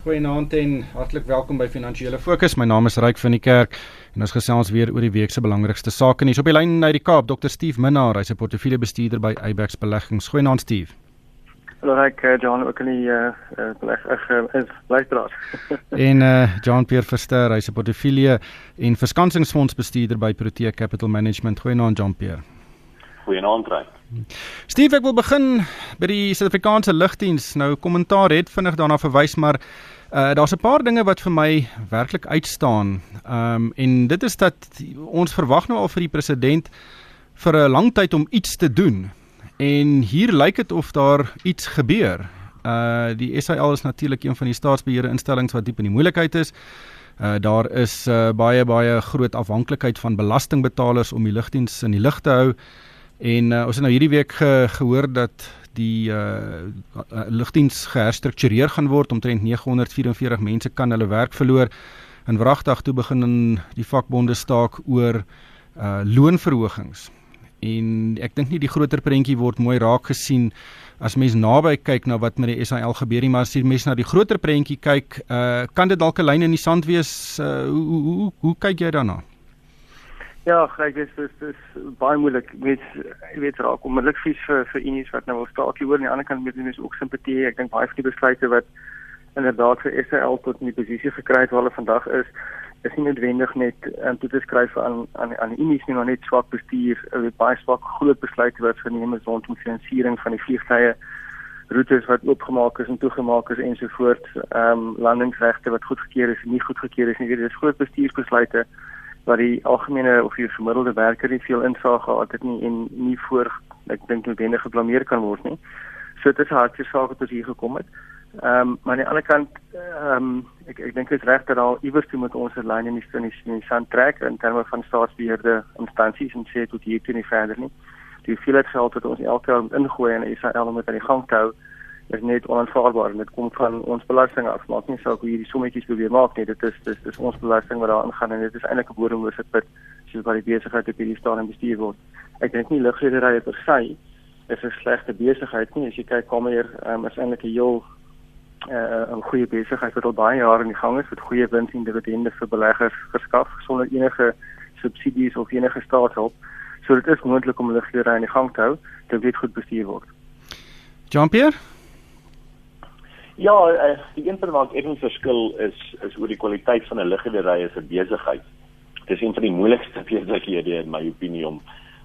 Goeienaand en hartlik welkom by Finansiële Fokus. My naam is Ryk van die Kerk en ons gesels weer oor die week se belangrikste sake nuus. Op die lyn uit die Kaap, Dr. Steve Minnar, hy's 'n portefeuljebestuurder by Abex Beleggings. Goeienaand Steve. Hallo Ryk, uh, John, ook in die uh, uh beleg ag uh, is luisteraars. en uh John Pierre Verster, hy's 'n portefeulje en verskansingsfondsbestuurder by Protea Capital Management. Goeienaand John Pierre. Goeienaand Ryk. Steve, ek wil begin by die Suid-Afrikaanse lugdiens. Nou kommentaar het vinnig daarna verwys, maar uh daar's 'n paar dinge wat vir my werklik uitstaan. Um en dit is dat ons verwag nou al vir die president vir 'n lang tyd om iets te doen. En hier lyk dit of daar iets gebeur. Uh die SAL is natuurlik een van die staatsbeheerde instellings wat diep in die moeilikheid is. Uh daar is uh, baie baie groot afhanklikheid van belastingbetalers om die lugdiens in die lug te hou. En uh, ons het nou hierdie week ge, gehoor dat die uh, lugdiens geherstruktureer gaan word omtrent 944 mense kan hulle werk verloor. En wragtig toe begin in die vakbonde staak oor uh loonverhogings. En ek dink nie die groter prentjie word mooi raak gesien as mens naby kyk na wat met die SAL gebeur nie, maar as jy mens na die groter prentjie kyk, uh kan dit dalk 'n lyn in die sand wees. Uh hoe hoe hoe, hoe kyk jy daarna? Ja, ek weet dis dis baie moeilik. Ek weet raak onmiddellik vies vir vir unies wat nou wil staak hier oor aan die ander kant met mense ook simpatie. Ek dink baie van die besluite wat inderdaad vir SAL tot in die posisie gekry het waar hulle vandag is, is nie noodwendig net um, toe te skryf aan aan aan die unies nie, maar net swak bestuur, weet baie swak groot besluite wat geneem is rondom finansiering van die vliegtye roetes wat oopgemaak is en toegemaak is ensovoorts, ehm um, landingsregte wat goedgekeur is en nie goedgekeur is nie. Dit is groot bestuursbesluite wat die algemene of die gemiddelde werker nie veel insig gehad het nie en nie voor ek dink noodwendig geblameer kan word nie. So dit is 'n hartjie saak wat ons hier gekom het. Ehm um, maar aan die ander kant ehm um, ek ek dink dit is reg dat daar iewers toe moet ons 'n lyn in die in die, in die sand trek in terme van staatsbeheerde instansies en sê tot hier toe nie verder nie. Die hoeveelheid geld wat ons elke jaar ingooi in Israel om dit aan die gang te hou is net onaanvaarbaar en dit kom van ons belasting af. Maak nie saak hoe hierdie sommetjies probeer maak nie. Dit is dis dis ons belasting wat daar ingaan en dit is eintlik 'n bodemlose put soos wat die besigheid op hierdie stadium bestuur word. Ek dink nie lugrederye per se is 'n slegte besigheid nie. As jy kyk kom hier um, is eintlik 'n heel uh, 'n goeie besigheid wat al baie jare in die gang is met goeie wins en dividende vir beleggers verskaf sonder enige subsidies of enige staatshulp. So dit is moontlik om lugrederye in die gang te hou, dit weet goed bestuur word. Jean-Pierre Ja, uh, die een punt waar ek effens verskil is is oor die kwaliteit van 'n liggedery as 'n besigheid. Dit is een van die moeilikste besighede in my opinie om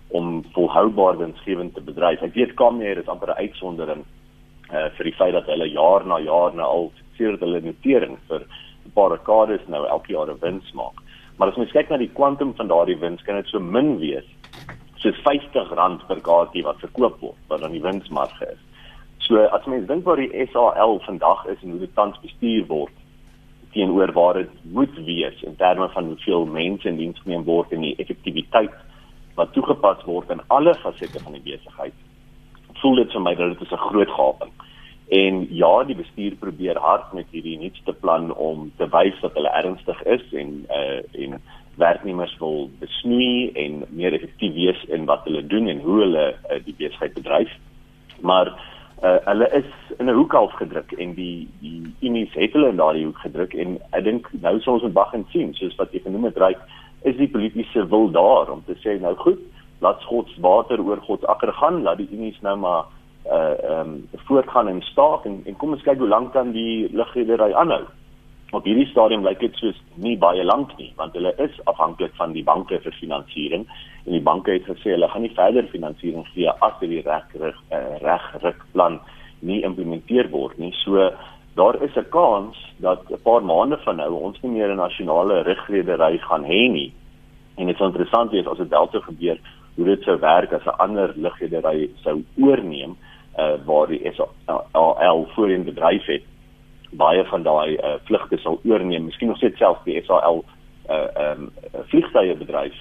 om volhoubaar winsgewend te bedryf. Ek weet Kameer is amper 'n uitsondering uh vir die feit dat hulle jaar na jaar na al sedert hulle notering vir 'n paar dekades nou elke jaar 'n wins maak. Maar as mens kyk na die kwantum van daardie wins, kan dit so min wees soos R50 per kaartjie wat verkoop word, wat dan die winsmarge is. So as mens dink waar die SAL vandag is en hoe dit tans bestuur word teenoor waar dit moet wees in terme van hoeveel mense in diens geneem word en die effektiwiteit wat toegepas word in alle fasette van die besigheid. Voel dit vir my dat dit 'n groot gaping. En ja, die bestuur probeer hard met hierdie nuutste plan om te wys dat hulle ernstig is en uh en werknemers wil besnoei en meer effektief wees in wat hulle doen en hoe hulle uh, die besigheid bedryf. Maar uh, hulle is in 'n hoek half gedruk en die die unies het hulle in daardie hoek gedruk en ek dink nou sou ons moet wag en sien soos wat jy genoem het reik is die politieke wil daar om te sê nou goed laat God se water oor God se akker gaan laat die unies nou maar uh ehm um, voortgaan en staak en, en kom ons kyk hoe lank kan die lugredery aanhou op hierdie stadium lyk dit soos nie baie lank nie want hulle is afhanklik van die banke vir finansiering en die banke het gesê hulle gaan nie verder finansiering gee as die reg reg uh, reg rukplan nie implementeer word nie. So daar is 'n kans dat 'n paar maande van nou ons nie meer 'n nasionale rigredery gaan hê nie. En dit is interessant wees as dit dalk gebeur hoe dit sou werk as 'n ander lugredery sou oorneem uh, waar die SAL voorheen bedryf het baie van daai uh, vlugte sal oorneem. Miskien nog steeds selfs die SAL uh ehm um, vliegtye bedryf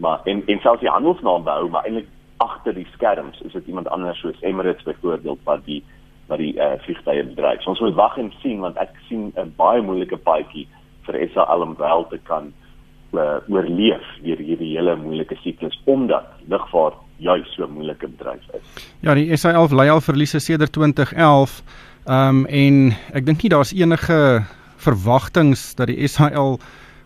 maar en en selfs die handelsnaam behou maar eintlik agter die skerms is dit iemand anders soos Emirates byvoorbeeld wat die wat die uh, vliegtye bedryf. So ons moet wag en sien want ek sien 'n baie moeilike paadjie vir SAL om wel te kan uh, oorleef deur hierdie hele moeilike siklus omdat lugvaart juis so 'n moeilike bedryf is. Ja, die SAL lei al verliese sedert 2011. Ehm um, en ek dink nie daar's enige verwagtinge dat die SAL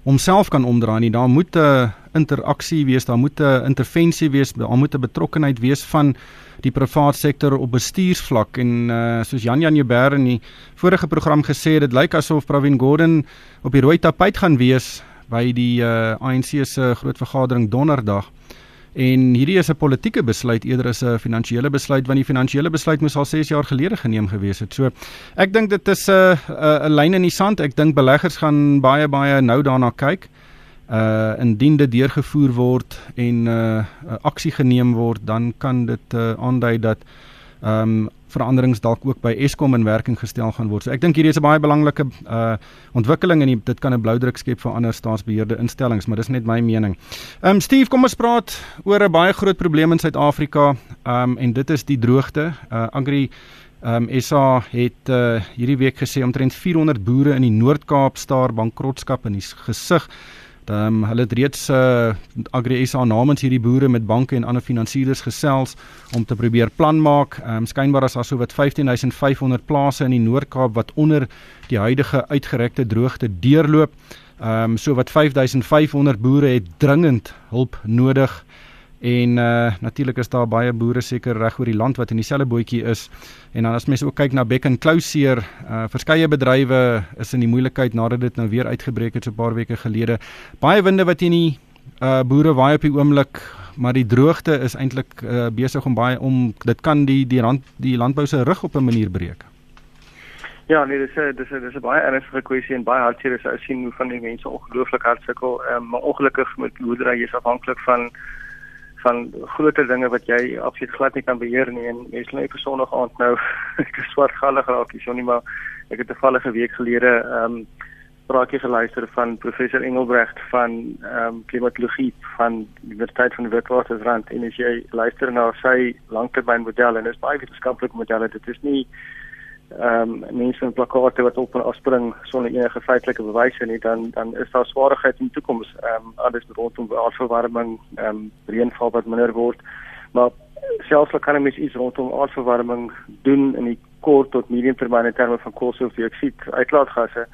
homself kan omdraai nie. Daar moet 'n interaksie wees, daar moet 'n intervensie wees, daar moet 'n betrokkeheid wees van die private sektor op bestuursvlak en uh, soos Jan Jan Jubber in die vorige program gesê het, dit lyk asof Pravin Gordhan op die rooi tapuit gaan wees by die uh, ANC se groot vergadering donderdag. En hierdie is 'n politieke besluit eerder as 'n finansiële besluit want die finansiële besluit moes al 6 jaar gelede geneem gewees het. So ek dink dit is 'n uh, 'n uh, lyn in die sand. Ek dink beleggers gaan baie baie nou daarna kyk. Uh indien dit deurgevoer word en uh aksie geneem word, dan kan dit uh, aandui dat ehm um, veranderings dalk ook by Eskom in werking gestel gaan word. So ek dink hierdie is 'n baie belangrike uh ontwikkeling en dit kan 'n bloudruk skep vir ander staatsbeheerde instellings, maar dis net my mening. Ehm um, Steve, kom ons praat oor 'n baie groot probleem in Suid-Afrika. Ehm um, en dit is die droogte. Uh Agri Ehm um, SA het uh, hierdie week gesê omtrent 400 boere in die Noord-Kaap staar bankrotskap in die gesig. Ehm um, hulle het reeds uh, Agri SA namens hierdie boere met banke en ander finansiëerders gesels om te probeer plan maak. Ehm um, skynbaar is daar so wat 15500 plase in die Noord-Kaap wat onder die huidige uitgerekte droogte deurloop. Ehm um, so wat 5500 boere het dringend hulp nodig. En uh natuurlik is daar baie boere seker reg oor die land wat in dieselfde bootjie is. En dan as mense ook kyk na Beck and Closure, uh verskeie bedrywe is in die moeilikheid nadat dit nou weer uitgebreek het so 'n paar weke gelede. Baie winde wat in die uh boere waai op die oomblik, maar die droogte is eintlik uh besig om baie om dit kan die die rand die landbou se rug op 'n manier breek. Ja, nee, dis 'n dis 'n dis 'n baie ernstige kwessie en baie hartseer is as sien hoe van die mense ongelooflik hard sukkel. Ehm um, maar ongelukkig met boerdery is afhanklik van van groter dinge wat jy absoluut glad nie kan beheer nie en mens lê vir Sondag aand nou ek is swart gallig raak hier sonie maar ek het 'n vallige week gelede ehm um, praatjie geluister van professor Engelbrecht van ehm um, klimatologie van die Universiteit van Witwatersrand en as jy luister na sy langtermynmodel en dit is baie wetenskaplike modelle dit is nie ehm um, mense met plakate wat op en afspring sonder enige feitelike bewyse nie dan dan is daar swaarheid in die toekoms ehm um, alles rondom aardverwarming ehm um, reënval wat minder word maar selfs al kan mens iets rondom aardverwarming doen in die kort tot medium termyn in terme van koolstofdioksied uitlaatgasse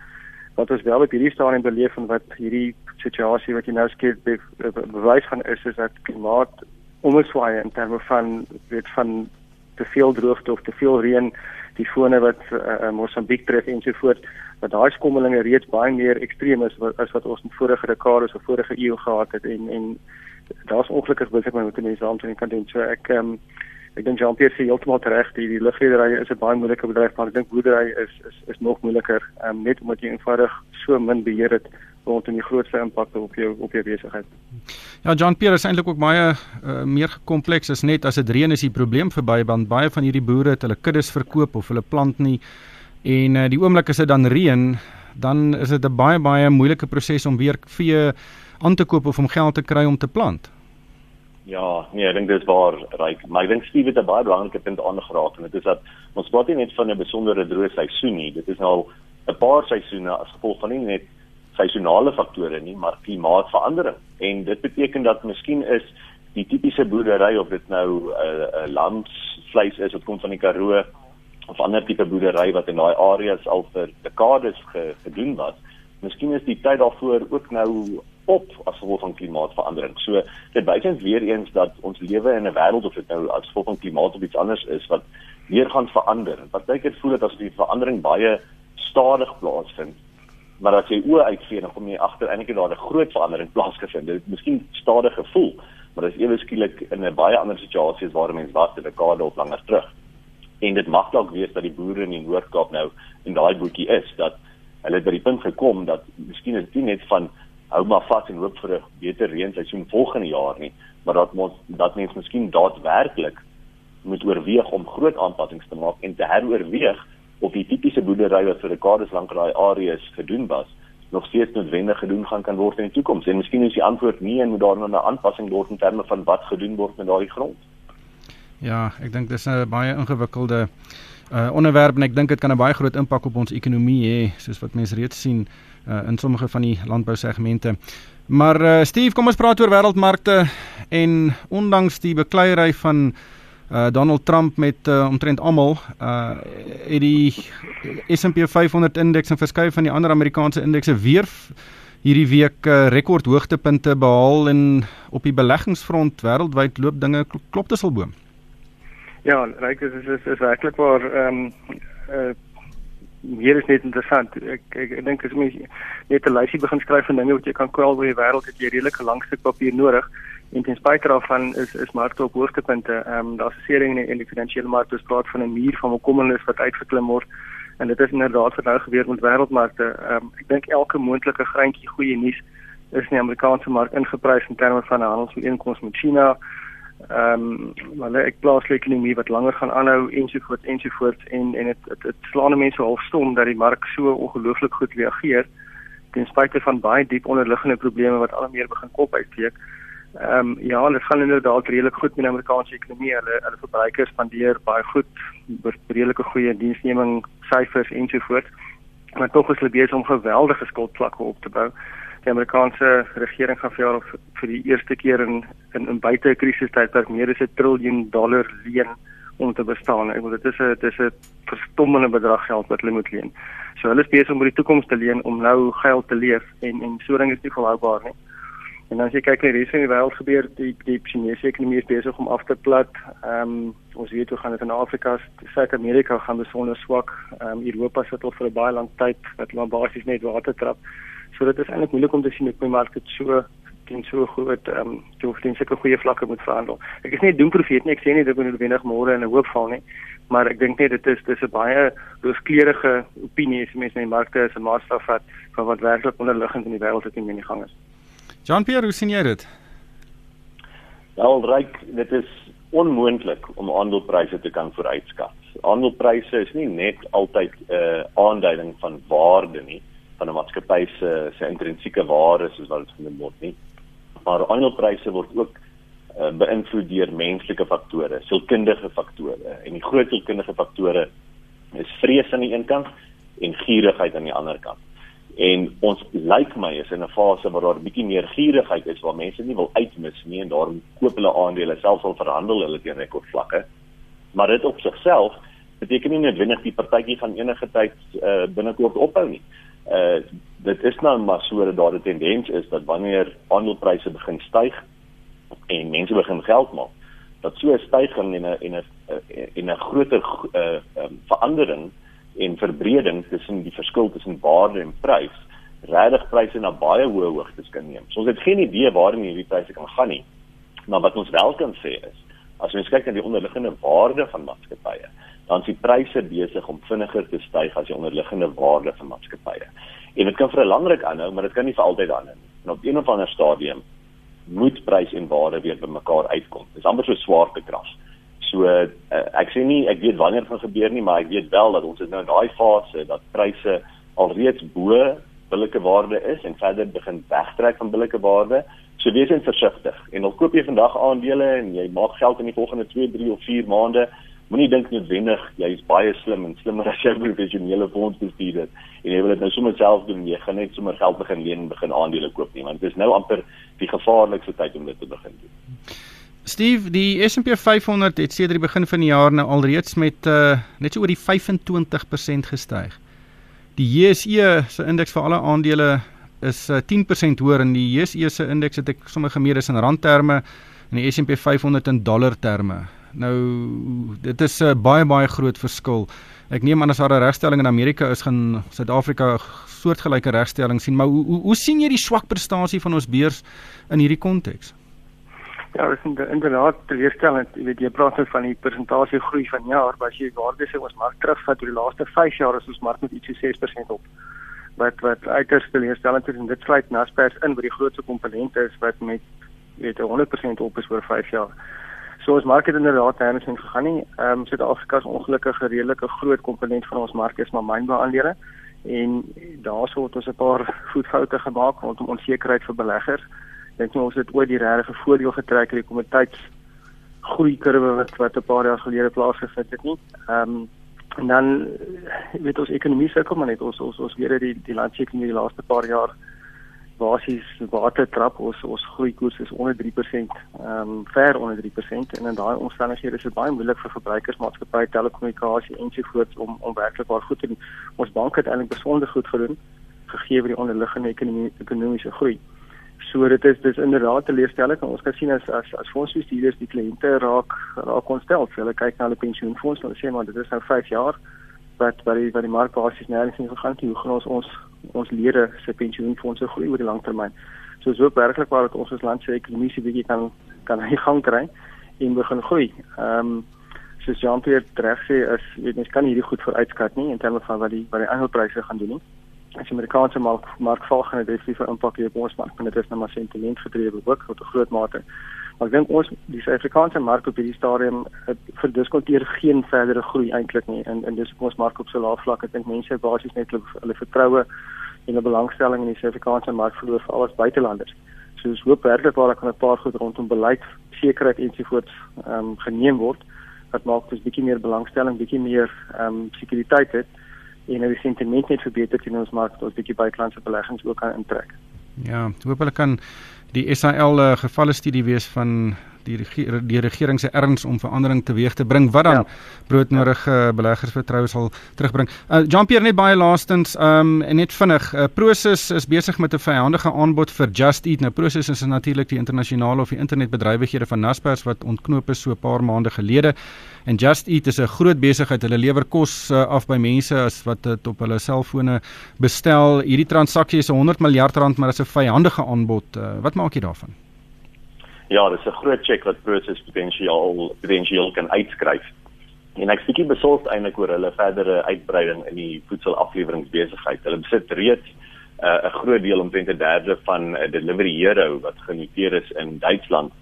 wat ons wel op hierdie stadium beleef en wat hierdie situasie wat jy nou skep be, be, be, bewys van is is dat klimaat omswaai in terme van weet van te veel droogte of te veel reën die fone wat uh, Mosambiek tref en so voort dat daai skommelinge reeds baie meer ekstreem is as wat ons in vorige dekades of vorige eeu gehad het en en daar's ongelukkig besig met die mense aan te kan doen. So ek um, ek dink Jean-Pierre sê heeltemal reg die, die lugredery is 'n baie moeilike bedryf maar ek dink boerdery is is is nog moeiliker um, net omdat jy eenvoudig so min beheer het rondom die grootste impak op jou op jou besigheid. Ja, John Pierre is eintlik ook baie uh, meer kompleks as net as dit reën is die probleem verby want baie van hierdie boere het hulle kuddes verkoop of hulle plant nie en uh, die oomblik as dit dan reën, dan is dit 'n baie baie moeilike proses om weer vee aan te koop of om geld te kry om te plant. Ja, nee, ek dink dis waar, reg. Maar ek dink Steve het 'n baie belangrike punt aangeraak en dit is dat ons praat nie net van 'n besondere droë seisoen nie. Dit is nou al 'n paar seisoene as gevolg van nie net seisonale faktore nie, maar klimaatverandering. En dit beteken dat miskien is die tipiese boerdery of dit nou 'n uh, uh, lamsvleis is wat kom van die Karoo of ander tipe boerdery wat in daai areas al vir dekades ge, gedoen was, miskien is die tyd daarvoor ook nou op as gevolg van klimaatverandering. So dit wys weer eens dat ons lewe in 'n wêreld of dit nou as gevolg van klimaat of iets anders is wat weer gaan verander. Partykeer voel dit as die verandering baie stadig plaasvind maar as jy oë uitvee dan kom jy agter eintlik daar 'n groot verandering plaasgevind. Dit het miskien stadig gevoel, maar dit is ewe skielik in 'n baie ander situasie as waar mense was 'n dekade of langer terug. En dit mag dalk wees dat die boere in die Noord-Kaap nou in daai bootjie is dat hulle by die punt gekom dat miskien is dit net van hou maar vas en hoop vir 'n beter reënseisoen volgende jaar nie, maar dat ons dat mense miskien daadwerklik moet oorweeg om groot aanpassings te maak en te heroorweeg of die tipiese boerdery wat vir dekades lank daai areas gedoen was nog steeds noodwendig gedoen gaan kan word in die toekoms en miskien is die antwoord nee en moet daar nog 'n aanpassing word in terme van wat gedoen word met daai grond. Ja, ek dink dis 'n baie ingewikkelde uh onderwerp en ek dink dit kan 'n baie groot impak op ons ekonomie hê soos wat mense reeds sien uh in sommige van die landbousegmente. Maar uh Steve, kom ons praat oor wêreldmarkte en ondanks die bekleierery van Uh Donald Trump met uh, omtrent almal uh het die S&P 500 indeks en verskeie van die ander Amerikaanse indekse weer hierdie week uh, rekord hoogtepunte behaal en op die beleggingsfront wêreldwyd loop dinge klop dit sal boom. Ja, ryk is is is, is werklik waar ehm um, uh hier is net interessant. Ek ek, ek dink as mens net 'n lysie begin skryf van dinge wat jy kan kwel oor die wêreld, het jy redelik 'n lang stuk papier nodig. En ten spyte daarvan is is markte op hoogtepunte. Ehm um, daar's 'n serie in die finansiële markte wat praat van 'n muur van bekommernis wat uitgeklim word. En dit is inderdaad wat nou gebeur met wêreldmarkte. Ehm um, ek dink elke moontlike greintjie goeie nuus is in die Amerikaanse mark ingeprys in terme van 'n handelsooreenkoms met China. Ehm um, maar ek plaaslike ekonomie wat langer gaan aanhou ensovoorts ensovoorts en en dit dit slaan mense half stom dat die mark so ongelooflik goed reageer ten spyte van baie diep onderliggende probleme wat al meer begin kop uitsteek. Ehm um, ja, dit gaan inderdaad redelik goed met die Amerikaanse ekonomie. Hulle hulle verbruikers spandeer baie goed, redelike goeie diensneming syfers ensovoorts. Maar tog is hulle besig om geweldige skuldvlakke op te bou. Die Amerikaanse regering gaan vir jaar vir die eerste keer in in, in buite 'n krisistydperk meer as 'n triljoen dollar leen om te bestaan. Ek wil dit is 'n dit is 'n verstommende bedrag geld wat hulle moet leen. So hulle is besig om vir die toekoms te leen om nou geld te leef en en so ding is nie volhoubaar nie. En as jy kyk na die res van die wêreld gebeur, die die Chinese ekonomie is besig om af te plat. Ehm um, ons weet hoe gaan dit in Afrika, Suid-Amerika gaan besonder swak. Ehm um, Europa sit al vir 'n baie lang tyd met maar basies net water trap. So dit is eintlik moeilik om te sien hoe die mark dit so teen so groot ehm um, teen sulke goeie vlakke moet verhandel. Ek is nie doemprofeet nie, ek sê nie dit moet noodwendig môre in 'n hoop val nie, maar ek dink net dit is dis 'n baie rooskleurige opinie as mense na die markte as 'n maatstaf vat van wat werklik onderliggend in die wêreld het in die gang is. Jean-Pierre, hoe sien jy dit? Wel, ryk, dit is onmoontlik om aandelepryse te kan vooruitskat. Aandelepryse is nie net altyd 'n uh, aanduiding van waarde nie, van 'n maatskappy se se intrinsieke waarde soos wat dit genoem word nie. Maar aandelepryse word ook uh, beïnvloed deur menslike faktore, sielkundige faktore. En die groot sielkundige faktore is vrees aan die een kant en gierigheid aan die ander kant. En ons lyk like my is in 'n fase waar daar 'n bietjie meer gierigheid is waar mense nie wil uitmis nie en daarom koop hulle aandele selfs al verhandel hulle teen rekordvlakke. Maar dit op sigself beteken nie noodwendig die partytjie gaan enige tyd uh, binnekort ophou nie. Uh dit is nou maar so dat daar 'n tendens is dat wanneer aandelepryse begin styg en mense begin geld maak, dat so 'n styging en 'n en 'n en 'n groter uh, um, verandering en verbreding tussen die verskil tussen waarde en prys regtig pryse na baie hoë hoogtes kan neem. So ons het geen idee waarheen hierdie pryse kan gaan nie. Maar wat ons wel kan sê is, as ons kyk na die onderliggende waarde van maatskappye, dan is die pryse besig om vinniger te styg as die onderliggende waarde van maatskappye. En dit kan vir 'n lang ruk aanhou, maar dit kan nie vir altyd aanhou nie. En op een of ander stadium moet prys en waarde weer bymekaar uitkom. Dis amper so swaartekrag. So uh, ek sê nie ek weet wanneer dit gebeur nie, maar ek weet wel dat ons is nou in daai fase dat pryse alreeds bo billike waarde is en verder begin wegtrek van billike waarde. So wees net versigtig. En al koop jy vandag aandele en jy maak geld in die volgende 2, 3 of 4 maande, moenie dink noodwendig jy is baie slim en slimmer as jy professionele fondsbestuurder en jy wil dit nou sommer self doen, jy gaan net sommer geld begin leen en begin aandele koop nie, want dit is nou amper die gevaarlikste tyd om dit te begin doen. Steve, die S&P 500 het sedert die begin van die jaar nou alreeds met uh, net so oor die 25% gestyg. Die JSE se indeks vir alle aandele is uh, 10% hoër en die JSE se indeks het ek sommer gemeet is in randterme en die S&P 500 in dollarterme. Nou dit is 'n uh, baie baie groot verskil. Ek neem aan as daar 'n regstelling in Amerika is, gaan Suid-Afrika soortgelyke regstelling sien, maar hoe, hoe hoe sien jy die swak prestasie van ons beurs in hierdie konteks? Ja, dit is inderdaad teleurstellend. Jy weet jy praat nou van die persentasie groei van jaar, maar as jy waarde sê ons mark terugvat oor die laaste 5 jaar is ons mark met ietsie 6% op. Wat wat uiters teleurstellend is en dit sluit Naspers in wat die grootste komponent is wat met weet 100% op is oor 5 jaar. So ons mark het inderdaad nêrens heen gegaan nie. Ehm um, Suid-Afrika is ongelukkig 'n redelike groot komponent van ons mark is maar mynbouaandele en daarso het ons 'n paar voetfoute gemaak rondom onsekerheid vir beleggers dink nie ons het ooit die regte voordeel getrek uit die kommoditeits groei kurwe wat wat 'n paar jaar gelede plaasgevind het nie. Ehm um, en dan weet ons ekonomie sukkel maar net ons ons ons weer die die landsekonomie die laaste paar jaar basies watertrap ons ons groeikoers is onder 3%, ehm um, ver onder 3% en in daai omstandighede is dit baie moeilik vir verbruikersmaatskappye, telekommunikasie ensovoorts om om werklik waar goed te doen. Ons bank het eintlik besonder goed gedoen gegee die onderliggende ekonomie ekonomiese groei. So dit is dis inderdaad teleurstellend. Ons kan sien as as as fondsbestuurders die kliënte raak raak ontstel. Hulle kyk na hulle pensioenfonds en sê maar dit is nou 5 jaar wat wat die wat die mark basies nêrens nie gegaan het. Hoe gaan ons ons ons lede se pensioenfondse groei oor die lang termyn. So is ook werklik waar dat ons as land se ekonomie se bietjie kan kan hy gang kry en begin groei. Ehm um, soos Jean-Pierre reg sê as weet mens kan hierdie goed vooruitskat nie in terme van wat die wat die aandelpryse gaan doen nie. As die Amerikaanse mark mark val gaan dit definitief 'n impak hê op ons mark, want dit is nou maar sentiment gedrewe ook tot 'n groot mate. Maar ek dink ons die Suid-Afrikaanse mark op hierdie stadium verdiskonteer geen verdere groei eintlik nie en en dis ons mark op so laag vlak. Ek dink mense basies net hulle, vertroue en 'n belangstelling in die Suid-Afrikaanse mark verloor vir alles buitelanders. So ons hoop werklik waar kan 'n paar goed rondom beleid, sekerheid ensovoorts ehm um, geneem word wat maak dis bietjie meer belangstelling, bietjie meer ehm um, sekuriteit het en die sentiment net verbeter in ons mark, dat ons bietjie buitelandse beleggings ook kan intrek. Ja, hoop hulle kan die SAL uh, gevalle studie wees van die reger, die regering se erns om verandering teweeg te bring wat dan ja. broodnodige ja. beleggersvertroue sal terugbring. Uh, Jean-Pierre net baie laastens um net vinnig, uh, Prosus is besig met 'n vyhandige aanbod vir Just Eat. Nou Prosus is natuurlik die internasionale of die internetbedrywighede van Naspers wat ontknoop is so 'n paar maande gelede. En Just Eat is 'n groot besigheid. Hulle lewer kos uh, af by mense as wat dit op hulle selfone bestel. Hierdie transaksie is 100 miljard rand, maar dit is 'n vyhandige aanbod. Uh, wat maak jy daarvan? Ja, dis 'n groot cheque wat Prosus potensiaal potensiaal kan uitskryf. En ek seker besorgd eintlik oor hulle verdere uitbreiding in die voedselafleweringsbesigheid. Hulle besit reeds uh, 'n uh, groot deel omtrent 'n derde van uh, Delivery Hero wat genoteer is in Duitsland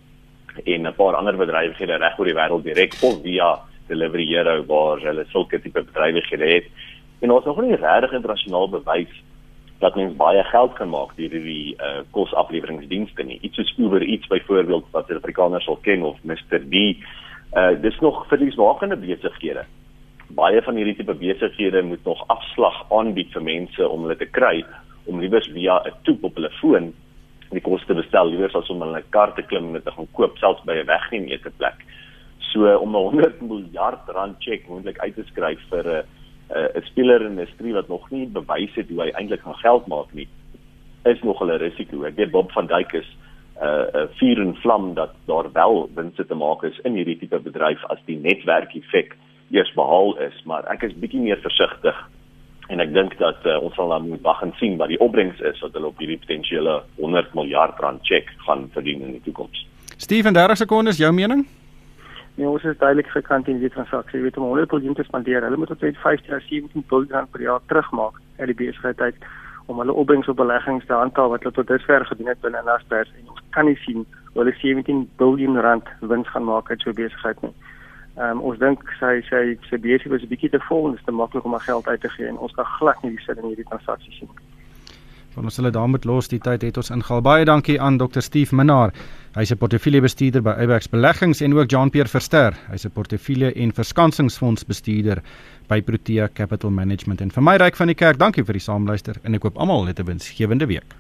en 'n paar ander bedrywighede reg oor die wêreld direk of via Delivery Hero waar hulle sulke tipe bedrywighede het. En ons nog nie regtig internasionaal bewys dat mens baie geld kan maak deur hierdie uh, kosafleweringsdienste nie. Iets soos Uber Eats byvoorbeeld wat die Afrikaners sal ken of Mr D. Uh dis nog verliesmakende besighede. Baie van hierdie tipe besighede moet nog afslag aanbied vir mense om hulle te kry om liewers via 'n toep op hulle foon die kos te bestel liewers as om in 'n kar te klim en te gaan koop selfs by 'n wegneem eetplek. So om 'n 100 miljard rand cheque moontlik uit te skryf vir 'n uh, 'n uh, speler in 'n industrie wat nog nie bewys het hoe hy eintlik gaan geld maak nie is nog 'n risiko. Ek weet Bob van Dijk is 'n uh, 'n uh, vuur en vlam dat daar wel winste te maak is in hierdie tipe bedryf as die netwerk effek eers behaal is, maar ek is bietjie meer versigtig en ek dink dat uh, ons sal nou moet wag en sien wat die opbrengs is wat hulle op hierdie potensiële 100 miljard rand cheque gaan verdien in die toekoms. Steven, 30 sekondes, jou mening? Nee, ons is duidelik gekant in die transaksie. Jy weet om 100 miljoen te spandeer. Hulle moet tot 15 jaar 17 miljard per jaar terugmaak uit die besigheid uit om hulle opbrengs op beleggings te handhaaf wat hulle tot dusver gedoen het binne Naspers en ons kan nie sien hoe hulle 17 miljard rand wins gaan maak uit so 'n besigheid nie. Ehm um, ons dink sy sy sy besigheid was 'n bietjie te vol en dit is te maklik om haar geld uit te gee en ons kan glad nie die sin in hierdie transaksie sien nie van ons hulle daarmee los die tyd het ons ingehaal. Baie dankie aan Dr. Steve Minnar. Hy's 'n portefeuljebestuurder by Abex Beleggings en ook Jean-Pierre Verster. Hy's 'n portefeulje en verskansingsfondsbestuurder by Protea Capital Management. En vir my ryk van die kerk, dankie vir die saamluister en ek koop almal 'n winsgewende week.